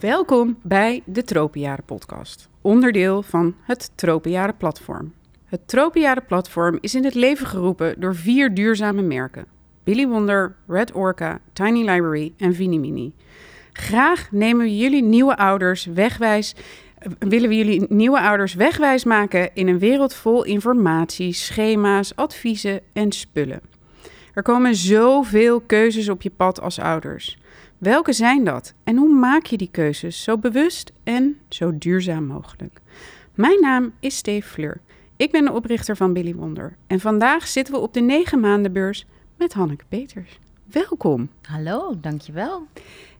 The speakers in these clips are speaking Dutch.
Welkom bij de Tropenjaren podcast, onderdeel van het Tropenjaren platform. Het Tropenjaren platform is in het leven geroepen door vier duurzame merken. Billy Wonder, Red Orca, Tiny Library en Vinimini. Graag nemen we jullie nieuwe ouders wegwijs willen we jullie nieuwe ouders wegwijs maken in een wereld vol informatie, schema's, adviezen en spullen. Er komen zoveel keuzes op je pad als ouders. Welke zijn dat en hoe maak je die keuzes zo bewust en zo duurzaam mogelijk? Mijn naam is Steve Fleur. Ik ben de oprichter van Billy Wonder en vandaag zitten we op de 9 maandenbeurs met Hanneke Peters. Welkom. Hallo, dankjewel.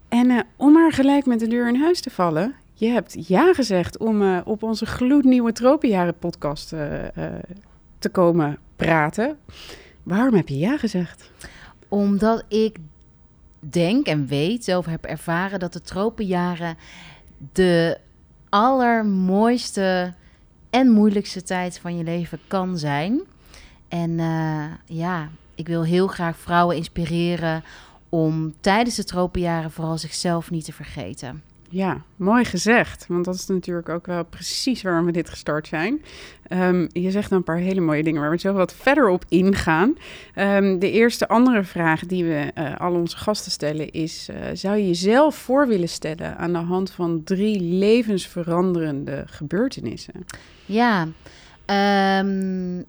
En uh, om maar gelijk met de deur in huis te vallen, je hebt ja gezegd om uh, op onze gloednieuwe Tropenjaren podcast uh, te komen praten. Waarom heb je ja gezegd? Omdat ik denk en weet, zelf heb ervaren, dat de tropenjaren de allermooiste en moeilijkste tijd van je leven kan zijn. En uh, ja, ik wil heel graag vrouwen inspireren om tijdens de tropenjaren vooral zichzelf niet te vergeten. Ja, mooi gezegd. Want dat is natuurlijk ook wel precies waarom we dit gestart zijn. Um, je zegt een paar hele mooie dingen waar we zo wat verder op ingaan. Um, de eerste andere vraag die we uh, al onze gasten stellen is... Uh, zou je jezelf voor willen stellen aan de hand van drie levensveranderende gebeurtenissen? Ja, um,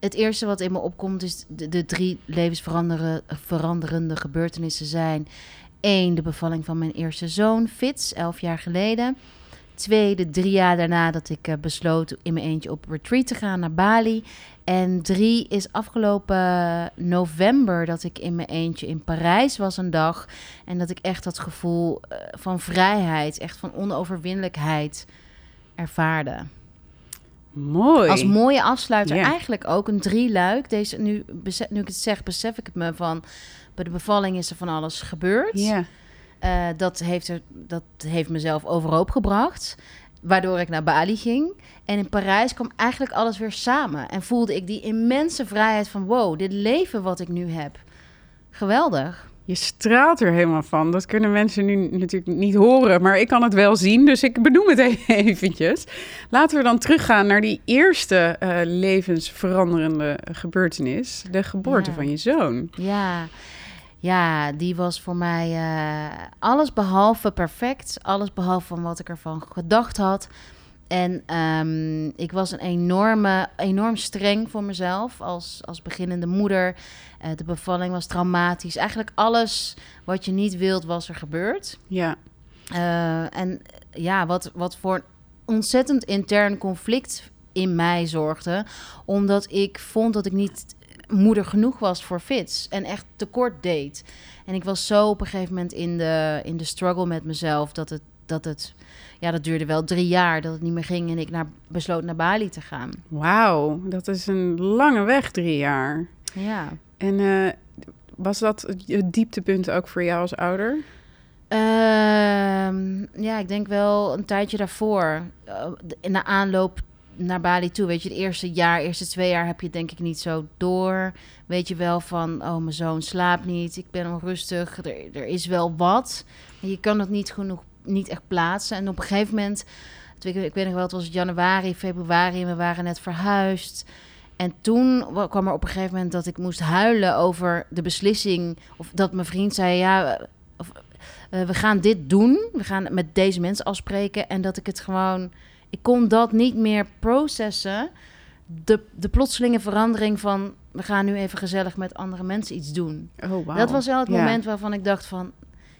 het eerste wat in me opkomt is de, de drie levensveranderende gebeurtenissen zijn... Eén, de bevalling van mijn eerste zoon, Fitz, elf jaar geleden. Twee, de drie jaar daarna dat ik uh, besloot in mijn eentje op retreat te gaan naar Bali. En drie is afgelopen november dat ik in mijn eentje in Parijs was een dag. En dat ik echt dat gevoel uh, van vrijheid, echt van onoverwinnelijkheid ervaarde. Mooi. Als mooie afsluiter yeah. eigenlijk ook een drieluik. Deze, nu, nu ik het zeg, besef ik het me van... Bij de bevalling is er van alles gebeurd. Ja. Uh, dat, heeft er, dat heeft mezelf overhoop gebracht. Waardoor ik naar Bali ging. En in Parijs kwam eigenlijk alles weer samen. En voelde ik die immense vrijheid van... wow, dit leven wat ik nu heb. Geweldig. Je straalt er helemaal van. Dat kunnen mensen nu natuurlijk niet horen, maar ik kan het wel zien. Dus ik benoem het eventjes. Laten we dan teruggaan naar die eerste uh, levensveranderende gebeurtenis. De geboorte Ja. van je zoon. Ja, ja die was voor mij uh, alles behalve perfect. Alles behalve van wat ik ervan gedacht had. En um, ik was een enorme, enorm streng voor mezelf als, als beginnende moeder. Uh, de bevalling was traumatisch. Eigenlijk alles wat je niet wilt, was er gebeurd. Ja. Uh, en ja, wat, wat voor een ontzettend intern conflict in mij zorgde. Omdat ik vond dat ik niet moeder genoeg was voor Fits. En echt tekort deed. En ik was zo op een gegeven moment in de, in de struggle met mezelf dat het, dat het ja, dat duurde wel drie jaar dat het niet meer ging en ik naar, besloot naar Bali te gaan. Wauw, dat is een lange weg, drie jaar. Ja. En uh, was dat het dieptepunt ook voor jou als ouder? Uh, ja, ik denk wel een tijdje daarvoor. Uh, in de aanloop naar Bali toe, weet je, het eerste jaar, eerste twee jaar heb je denk ik niet zo door. Weet je wel van, oh, mijn zoon slaapt niet, ik ben onrustig, er, er is wel wat. Je kan het niet genoeg niet echt plaatsen. En op een gegeven moment, ik, ik weet nog wel, het was januari, februari en we waren net verhuisd. En toen kwam er op een gegeven moment dat ik moest huilen over de beslissing. Of dat mijn vriend zei, ja, of, uh, we gaan dit doen. We gaan met deze mensen afspreken. En dat ik het gewoon, ik kon dat niet meer processen. De, de plotselinge verandering van, we gaan nu even gezellig met andere mensen iets doen. Oh, wow. Dat was wel het moment waarvan ik dacht van,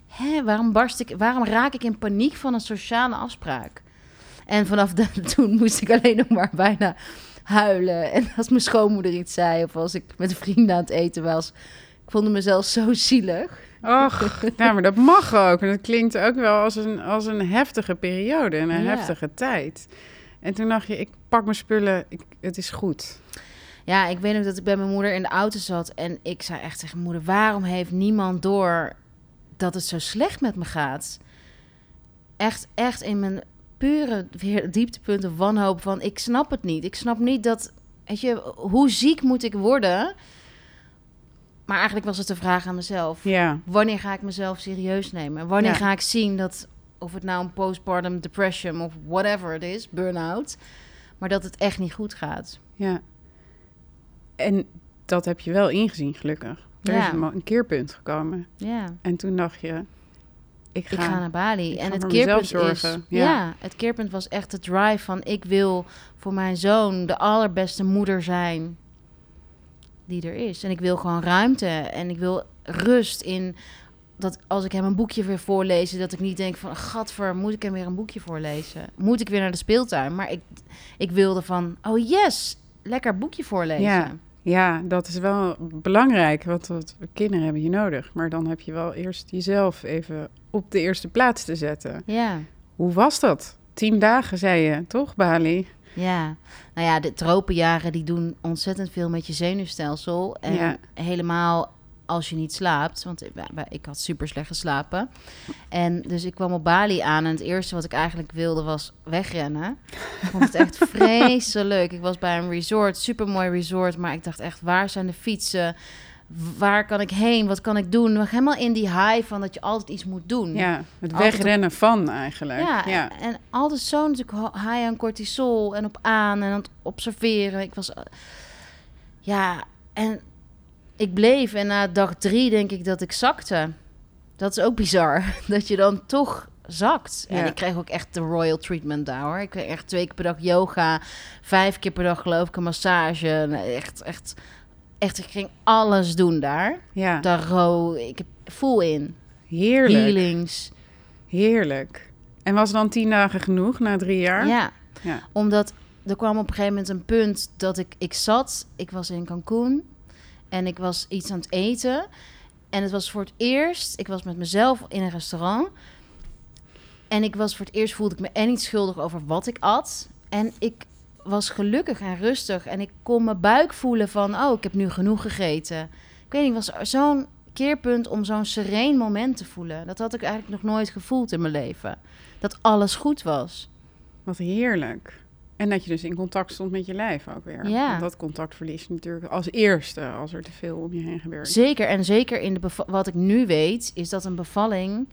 Hé, waarom barst ik, waarom raak ik in paniek van een sociale afspraak? En vanaf de, toen moest ik alleen nog maar bijna huilen. En als mijn schoonmoeder iets zei, of als ik met vrienden aan het eten was, ik vond mezelf zo zielig. Och, nou, maar dat mag ook. En dat klinkt ook wel als een, als een heftige periode en een Ja. heftige tijd. En toen dacht je, ik pak mijn spullen, ik, het is goed. Ja, ik weet nog dat ik bij mijn moeder in de auto zat en ik zei echt tegen moeder, waarom heeft niemand door dat het zo slecht met me gaat? Echt, echt in mijn pure weer dieptepunten wanhoop van, ik snap het niet. Ik snap niet dat, weet je, hoe ziek moet ik worden? Maar eigenlijk was het de vraag aan mezelf. Ja, Wanneer ga ik mezelf serieus nemen? Wanneer Ja. ga ik zien dat of het nou een postpartum depression of whatever het is, burn-out. Maar dat het echt niet goed gaat. Ja. En dat heb je wel ingezien, gelukkig. Er Ja. is een, keerpunt gekomen. Ja. En toen dacht je, ik ga... Ik ga naar Bali. ik en ga het keerpunt is... zorgen. Ja. Ja. het keerpunt was echt de drive van... ik wil voor mijn zoon de allerbeste moeder zijn die er is. En ik wil gewoon ruimte. En ik wil rust in... dat als ik hem een boekje weer voorlezen... dat ik niet denk van... gadver, moet ik hem weer een boekje voorlezen? Moet ik weer naar de speeltuin? Maar ik, ik wilde van... oh yes, lekker boekje voorlezen. Ja. Ja, dat is wel belangrijk, want dat, kinderen hebben je nodig. Maar dan heb je wel eerst jezelf even op de eerste plaats te zetten. ja. Hoe was dat? Tien dagen, zei je, toch, Bali? Ja, nou ja, de tropenjaren die doen ontzettend veel met je zenuwstelsel. En Ja. helemaal als je niet slaapt, want ik had super slecht geslapen. En dus ik kwam op Bali aan en het eerste wat ik eigenlijk wilde was wegrennen. Ik vond het echt vreselijk. Ik was bij een resort, super mooi resort, maar ik dacht echt, waar zijn de fietsen? Waar kan ik heen? Wat kan ik doen? Nog helemaal in die high van dat je altijd iets moet doen. Ja, het wegrennen van eigenlijk. Ja, Ja, en altijd zo natuurlijk high aan cortisol en op aan en aan het observeren. Ik was, ja, en ik bleef en na dag drie denk ik dat ik zakte. Dat is ook bizar, dat je dan toch zakt. En ik kreeg ook echt de royal treatment daar hoor. Ik kreeg echt twee keer per dag yoga, vijf keer per dag geloof ik een massage. Echt, echt, echt, ik ging alles doen daar. ja. Daar ro, ik heb full in. heerlijk. Healings. Heerlijk. En was dan tien dagen genoeg na drie jaar? Ja, Ja. omdat er kwam op een gegeven moment een punt dat ik, ik zat, ik was in Cancun en ik was iets aan het eten. En het was voor het eerst, ik was met mezelf in een restaurant. En ik was voor het eerst voelde ik me en niet schuldig over wat ik at. En ik was gelukkig en rustig. En ik kon mijn buik voelen van, oh, ik heb nu genoeg gegeten. Ik weet niet, het was zo'n keerpunt om zo'n sereen moment te voelen. Dat had ik eigenlijk nog nooit gevoeld in mijn leven. Dat alles goed was. Wat heerlijk. En dat je dus in contact stond met je lijf ook weer. Ja. Want dat contact verlies natuurlijk als eerste als er te veel om je heen gebeurt. Zeker, en zeker in de wat ik nu weet, is dat een bevalling.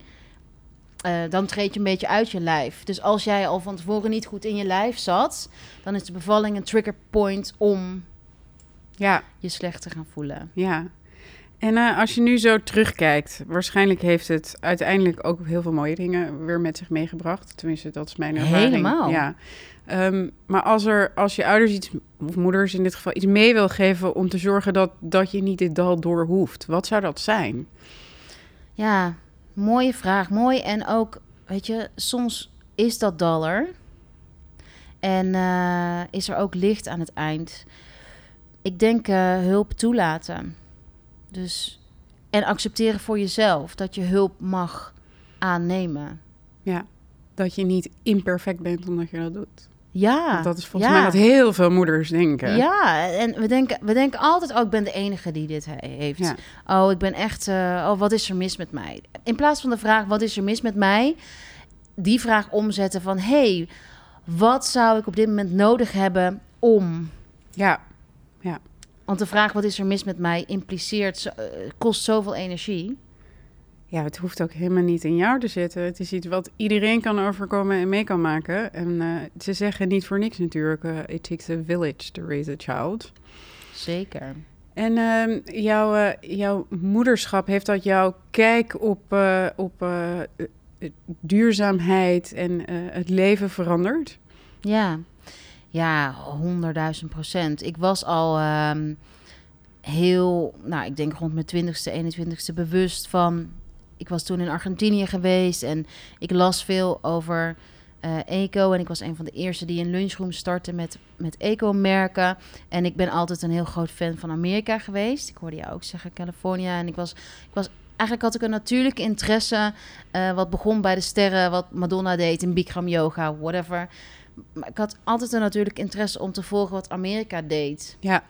Eh, dan treed je een beetje uit je lijf. Dus als jij al van tevoren niet goed in je lijf zat, dan is de bevalling een trigger point om Ja, je slecht te gaan voelen. ja. En eh, als je nu zo terugkijkt, waarschijnlijk heeft het uiteindelijk ook heel veel mooie dingen weer met zich meegebracht. Tenminste, dat is mijn ervaring. Helemaal. Ja. Ehm, maar als, er, als je ouders iets, of moeders in dit geval, iets mee wil geven om te zorgen dat, dat je niet dit dal door hoeft, wat zou dat zijn? Ja, mooie vraag. Mooi en ook, weet je, soms is dat dollar. En eh, is er ook licht aan het eind. Ik denk eh, hulp toelaten. Dus, en accepteren voor jezelf dat je hulp mag aannemen. Ja, dat je niet imperfect bent omdat je dat doet. Ja. Dat is volgens ja. mij wat heel veel moeders denken. Ja, en we denken, we denken altijd, oh, ik ben de enige die dit he- heeft. Ja. Oh, ik ben echt, eh, oh, wat is er mis met mij? In plaats van de vraag, wat is er mis met mij? Die vraag omzetten van, hey, wat zou ik op dit moment nodig hebben om... ja, Want de vraag, wat is er mis met mij, impliceert, eh, kost zoveel energie. Ja, het hoeft ook helemaal niet in jou te zitten. Het is iets wat iedereen kan overkomen en mee kan maken. En eh, ze zeggen niet voor niks natuurlijk, eh, it takes a village to raise a child. Zeker. En ehm, jouw, eh, jouw moederschap, heeft dat jouw kijk op, op duurzaamheid en het leven veranderd? Ja, ja, honderdduizend procent. Ik was al ehm, heel, nou, ik denk rond mijn twintigste, 21ste bewust van. Ik was toen in Argentinië geweest en ik las veel over eh, eco. En ik was een van de eerste die een lunchroom startte met, met eco-merken. En ik ben altijd een heel groot fan van Amerika geweest. Ik hoorde jou ook zeggen California. En ik was, ik was eigenlijk had ik een natuurlijke interesse. eh, wat begon bij de sterren, wat Madonna deed in Bikram yoga, whatever. Maar ik had altijd een natuurlijk interesse om te volgen wat Amerika deed. Ja,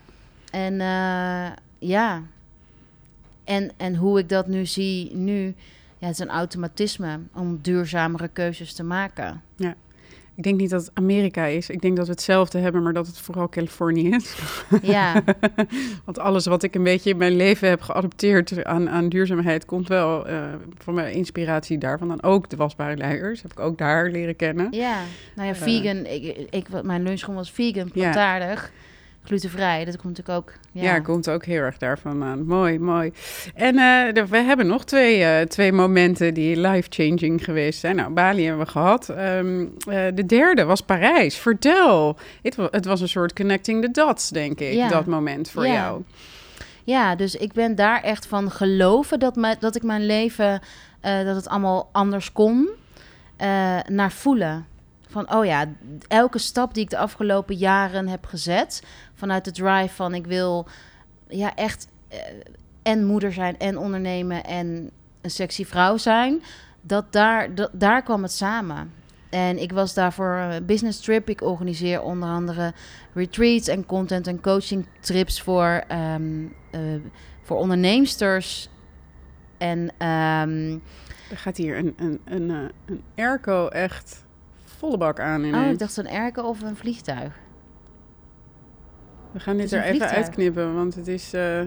En eh, ja, en, en hoe ik dat nu zie, nu, ja, het is een automatisme om duurzamere keuzes te maken. Ik denk niet dat het Amerika is. Ik denk dat we hetzelfde hebben, maar dat het vooral Californië is. Ja, Want alles wat ik een beetje in mijn leven heb geadopteerd aan, aan duurzaamheid... komt wel eh, van mijn inspiratie daarvan. Dan ook de wasbare luiers. Heb ik ook daar leren kennen. ja. Nou ja, Eh. vegan. Ik, ik, mijn lunchroom was vegan, plantaardig, glutenvrij. Dat komt natuurlijk ook. Ja, Ja, komt ook heel erg daarvan aan. Mooi, mooi. En eh, we hebben nog twee, eh, twee momenten die life-changing geweest zijn. Nou, Bali hebben we gehad. Ehm, eh, de derde was Parijs. Vertel. Het, het was een soort connecting the dots, denk ik, Ja. dat moment voor Ja. jou. Ja, dus ik ben daar echt van geloven dat, me, dat ik mijn leven, dat het allemaal anders kon, naar voelen. Van, oh ja, elke stap die ik de afgelopen jaren heb gezet, vanuit de drive van ik wil ja, echt eh, en moeder zijn en ondernemen en een sexy vrouw zijn, dat daar, dat, daar kwam het samen. En ik was daar voor een business trip. Ik organiseer onder andere retreats en content en coaching trips voor, ehm, eh, voor onderneemsters. En ehm, Er gaat hier een, een, een, eh, een airco echt volle bak aan in. oh, ik dacht een erken of een vliegtuig. We gaan dit er even uitknippen, want het is... eh,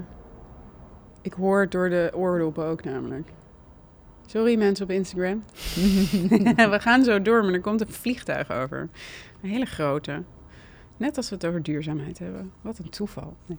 ik hoor het door de oordoppen ook namelijk. Sorry mensen op Instagram. we gaan zo door, maar er komt een vliegtuig over. Een hele grote. Net als we het over duurzaamheid hebben. Wat een toeval. Nee.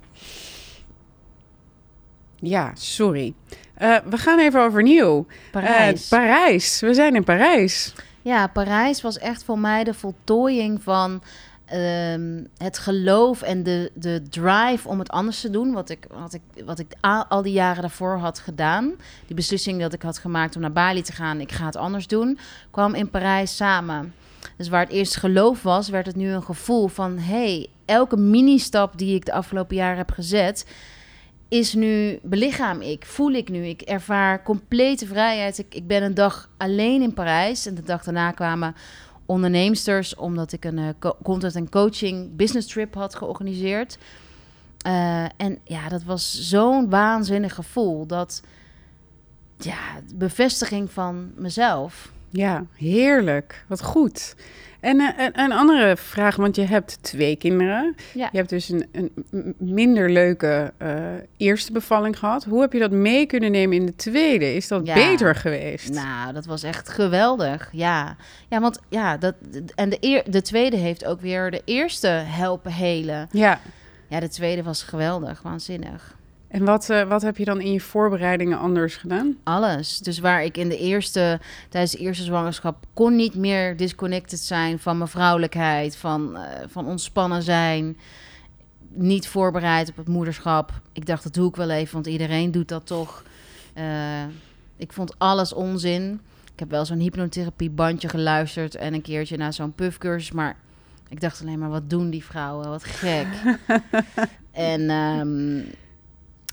Ja, sorry. Eh, we gaan even overnieuw. Parijs. Eh, Parijs. We zijn in Parijs. Ja, Parijs was echt voor mij de voltooiing van ehm, het geloof en de, de drive om het anders te doen. Wat ik, wat ik, wat ik al die jaren daarvoor had gedaan. Die beslissing dat ik had gemaakt om naar Bali te gaan, ik ga het anders doen, kwam in Parijs samen. Dus waar het eerst geloof was, werd het nu een gevoel van: hey, elke mini-stap die ik de afgelopen jaren heb gezet, is nu belichaam ik, voel ik nu. Ik ervaar complete vrijheid. Ik, ik ben een dag alleen in Parijs en de dag daarna kwamen onderneemsters, omdat ik een eh, co- content en coaching business trip had georganiseerd. Eh, en ja, dat was zo'n waanzinnig gevoel. Dat ja, bevestiging van mezelf. Ja, heerlijk. Wat goed. En eh, een, een andere vraag, want je hebt twee kinderen. Ja. Je hebt dus een, een minder leuke eh, eerste bevalling gehad. Hoe heb je dat mee kunnen nemen in de tweede? Is dat Ja. beter geweest? Nou, dat was echt geweldig. Ja, ja want ja, dat, en de, eer, de tweede heeft ook weer de eerste helpen helen. Ja. Ja, de tweede was geweldig, waanzinnig. En wat, eh, wat heb je dan in je voorbereidingen anders gedaan? Alles. Dus waar ik in de eerste, tijdens de eerste zwangerschap, kon niet meer disconnected zijn van mijn vrouwelijkheid, van, eh, van ontspannen zijn. Niet voorbereid op het moederschap. Ik dacht, dat doe ik wel even, want iedereen doet dat toch. Eh, ik vond alles onzin. Ik heb wel zo'n hypnotherapiebandje geluisterd en een keertje naar zo'n puffcursus, maar ik dacht alleen maar, wat doen die vrouwen? Wat gek. en ehm,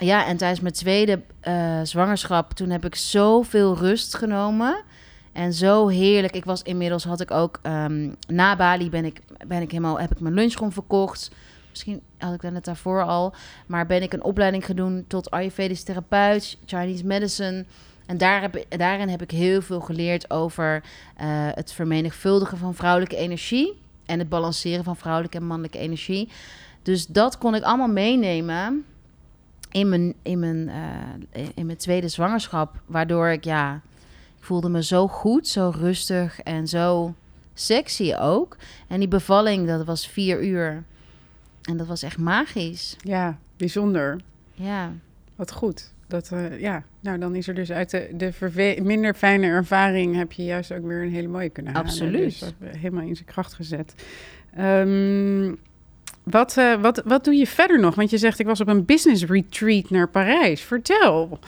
ja, en tijdens mijn tweede eh, zwangerschap, toen heb ik zoveel rust genomen. En zo heerlijk. Ik was inmiddels, had ik ook, ehm, na Bali ben ik, ben ik helemaal, heb ik mijn lunchroom verkocht. Misschien had ik dat net daarvoor al. Maar ben ik een opleiding gedaan tot Ayurvedisch therapeut, Chinese medicine. En daar heb, daarin heb ik heel veel geleerd over eh, het vermenigvuldigen van vrouwelijke energie. En het balanceren van vrouwelijke en mannelijke energie. Dus dat kon ik allemaal meenemen in mijn, in mijn, eh, in mijn tweede zwangerschap. Waardoor ik, ja, ik voelde me zo goed, zo rustig en zo sexy ook. En die bevalling, dat was vier uur. En dat was echt magisch. Ja, bijzonder. Ja, Wat goed. Dat, eh, ja, nou dan is er dus uit de, de minder fijne ervaring heb je juist ook weer een hele mooie kunnen halen. Absoluut. Dus helemaal in zijn kracht gezet. Ehm, wat, eh, wat, wat doe je verder nog? Want je zegt ik was op een business retreat naar Parijs. Vertel.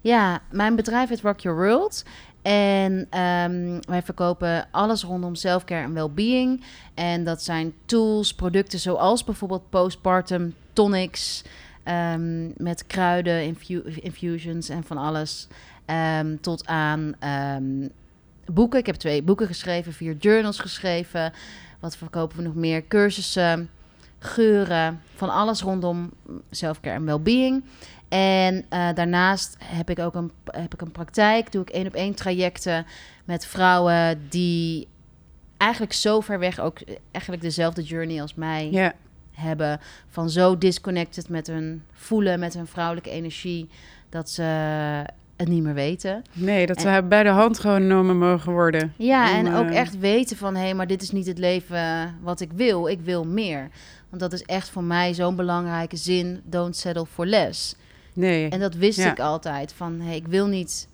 Ja, mijn bedrijf heet Rock Your World. En ehm, wij verkopen alles rondom selfcare en well-being. En dat zijn tools, producten zoals bijvoorbeeld postpartum tonics... ehm, met kruiden, infu- infusions en van alles. ehm, tot aan boeken. Ik heb twee boeken geschreven, vier journals geschreven. Wat verkopen we nog meer? Cursussen, geuren, van alles rondom selfcare en well-being. En eh, daarnaast heb ik ook een, heb ik een praktijk. Doe ik één op één trajecten met vrouwen die eigenlijk zo ver weg ook eigenlijk dezelfde journey als mij hebben. Van zo disconnected met hun voelen, met hun vrouwelijke energie, dat ze het niet meer weten. nee, dat we bij de hand genomen mogen worden. Ja, Om, en ook eh, echt weten van... hé, maar dit is niet het leven wat ik wil. Ik wil meer. Want dat is echt voor mij zo'n belangrijke zin. Don't settle for less. Nee, En dat wist Ja. ik altijd. Van, hé, ik wil niet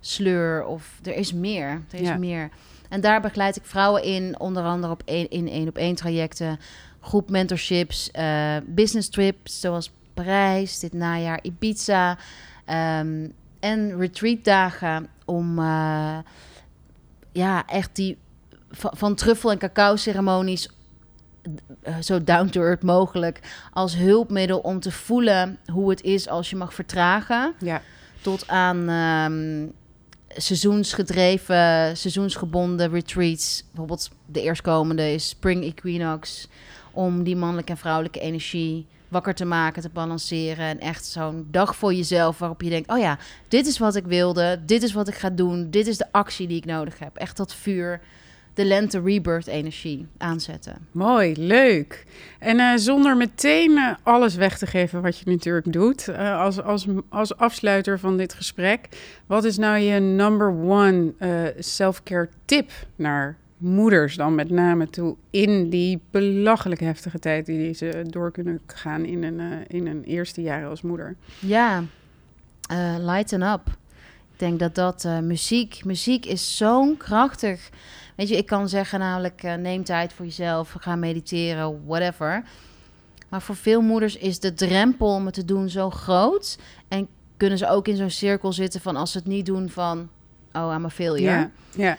sleur of er is meer. Er is Ja. meer. En daar begeleid ik vrouwen in. Onder andere op één, in één-op-één trajecten. Groep mentorships. eh, business trips zoals Parijs. Dit najaar Ibiza. ehm, en retreatdagen om... eh, ja, echt die van, van truffel- en cacao-ceremonies zo down to earth mogelijk als hulpmiddel om te voelen hoe het is als je mag vertragen, ja, tot aan ehm, seizoensgedreven, seizoensgebonden retreats. Bijvoorbeeld de eerstkomende is Spring Equinox, om die mannelijke en vrouwelijke energie wakker te maken, te balanceren. En echt zo'n dag voor jezelf waarop je denkt, oh ja, dit is wat ik wilde, dit is wat ik ga doen, dit is de actie die ik nodig heb. Echt dat vuur, de lente rebirth energie aanzetten. mooi, leuk. En eh, zonder meteen eh, alles weg te geven wat je natuurlijk doet, eh, als, als, als afsluiter van dit gesprek, wat is nou je number one self-care tip naar moeders dan met name toe in die belachelijk heftige tijd die ze door kunnen gaan in een, in een eerste jaar als moeder? Ja, lighten up. Ik denk dat dat eh, muziek, muziek is zo'n krachtig. Weet je, ik kan zeggen namelijk eh, neem tijd voor jezelf, ga mediteren, whatever. Maar voor veel moeders is de drempel om het te doen zo groot en kunnen ze ook in zo'n cirkel zitten van als ze het niet doen van oh I'm a failure. Ja, ja,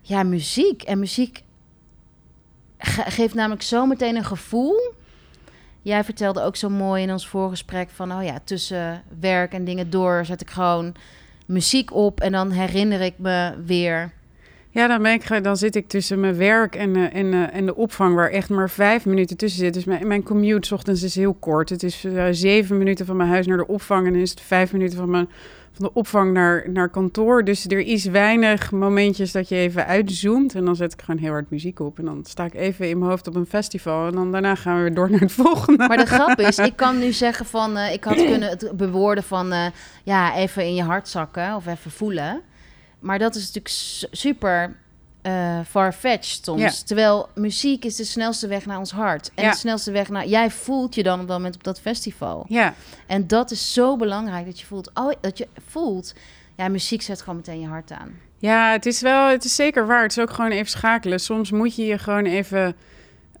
Ja, muziek. En muziek ge- geeft namelijk zo meteen een gevoel. Jij vertelde ook zo mooi in ons voorgesprek van... oh ja, tussen werk en dingen door zet ik gewoon muziek op... en dan herinner ik me weer... Ja, dan, ben ik, dan zit ik tussen mijn werk en, eh, en, eh, en de opvang, waar echt maar vijf minuten tussen zit. Dus mijn, mijn commute 's ochtends is heel kort. Het is eh, zeven minuten van mijn huis naar de opvang en dan is het vijf minuten van, mijn, van de opvang naar, naar kantoor. Dus er is weinig momentjes dat je even uitzoomt. En dan zet ik gewoon heel hard muziek op. En dan sta ik even in mijn hoofd op een festival. En dan daarna gaan we weer door naar het volgende. Maar de grap is, ik kan nu zeggen van... eh, ik had kunnen het bewoorden van... eh, ja, even in je hart zakken of even voelen. Maar dat is natuurlijk su- super eh far-fetched soms. Ja. Terwijl muziek is de snelste weg naar ons hart. En Ja. de snelste weg naar... Jij voelt je dan op dat moment op dat festival. Ja, En dat is zo belangrijk dat je voelt... Oh, dat je voelt... Ja, muziek zet gewoon meteen je hart aan. Ja, het is wel, het is zeker waar. Het is ook gewoon even schakelen. Soms moet je je gewoon even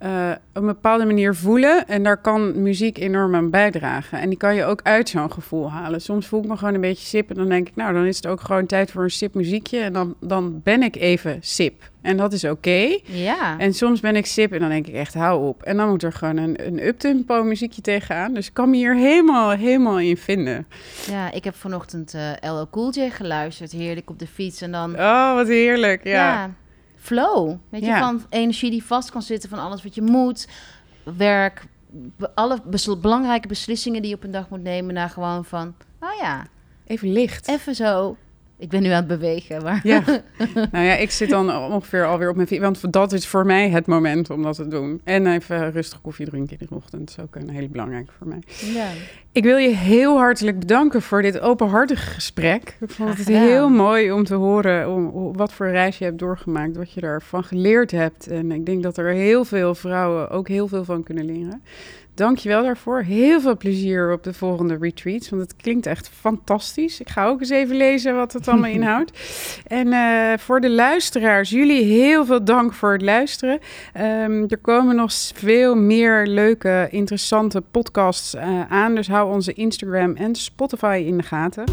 eh, op een bepaalde manier voelen. En daar kan muziek enorm aan bijdragen. En die kan je ook uit zo'n gevoel halen. Soms voel ik me gewoon een beetje sip. En dan denk ik, nou, dan is het ook gewoon tijd voor een sip muziekje. En dan, dan ben ik even sip. En dat is oké. Ja. En soms ben ik sip en dan denk ik echt, hou op. En dan moet er gewoon een, een uptempo muziekje tegenaan. Dus ik kan me hier helemaal, helemaal in vinden. ja, ik heb vanochtend eh LL Cool J geluisterd. Heerlijk op de fiets. En dan... Oh, wat heerlijk. Ja, Ja. Flow. Weet je, van energie die vast kan zitten van alles wat je moet. Werk, alle bes- belangrijke beslissingen die je op een dag moet nemen. Naar gewoon van, oh ja, even licht. even zo. Ik ben nu aan het bewegen, maar... Ja, nou ja, ik zit dan ongeveer alweer op mijn fiets. Want dat is voor mij het moment om dat te doen. En even rustig koffie drinken in de ochtend. Dat is ook een hele belangrijke voor mij. Ja. Ik wil je heel hartelijk bedanken voor dit openhartige gesprek. Ik vond het heel mooi om te horen om, wat voor reis je hebt doorgemaakt. Wat je daarvan geleerd hebt. En ik denk dat er heel veel vrouwen ook heel veel van kunnen leren. Dank je wel daarvoor. Heel veel plezier op de volgende retreats. Want het klinkt echt fantastisch. Ik ga ook eens even lezen wat het allemaal inhoudt. En eh, voor de luisteraars, jullie heel veel dank voor het luisteren. Ehm, er komen nog veel meer leuke, interessante podcasts eh, aan. Dus hou onze Instagram en Spotify in de gaten.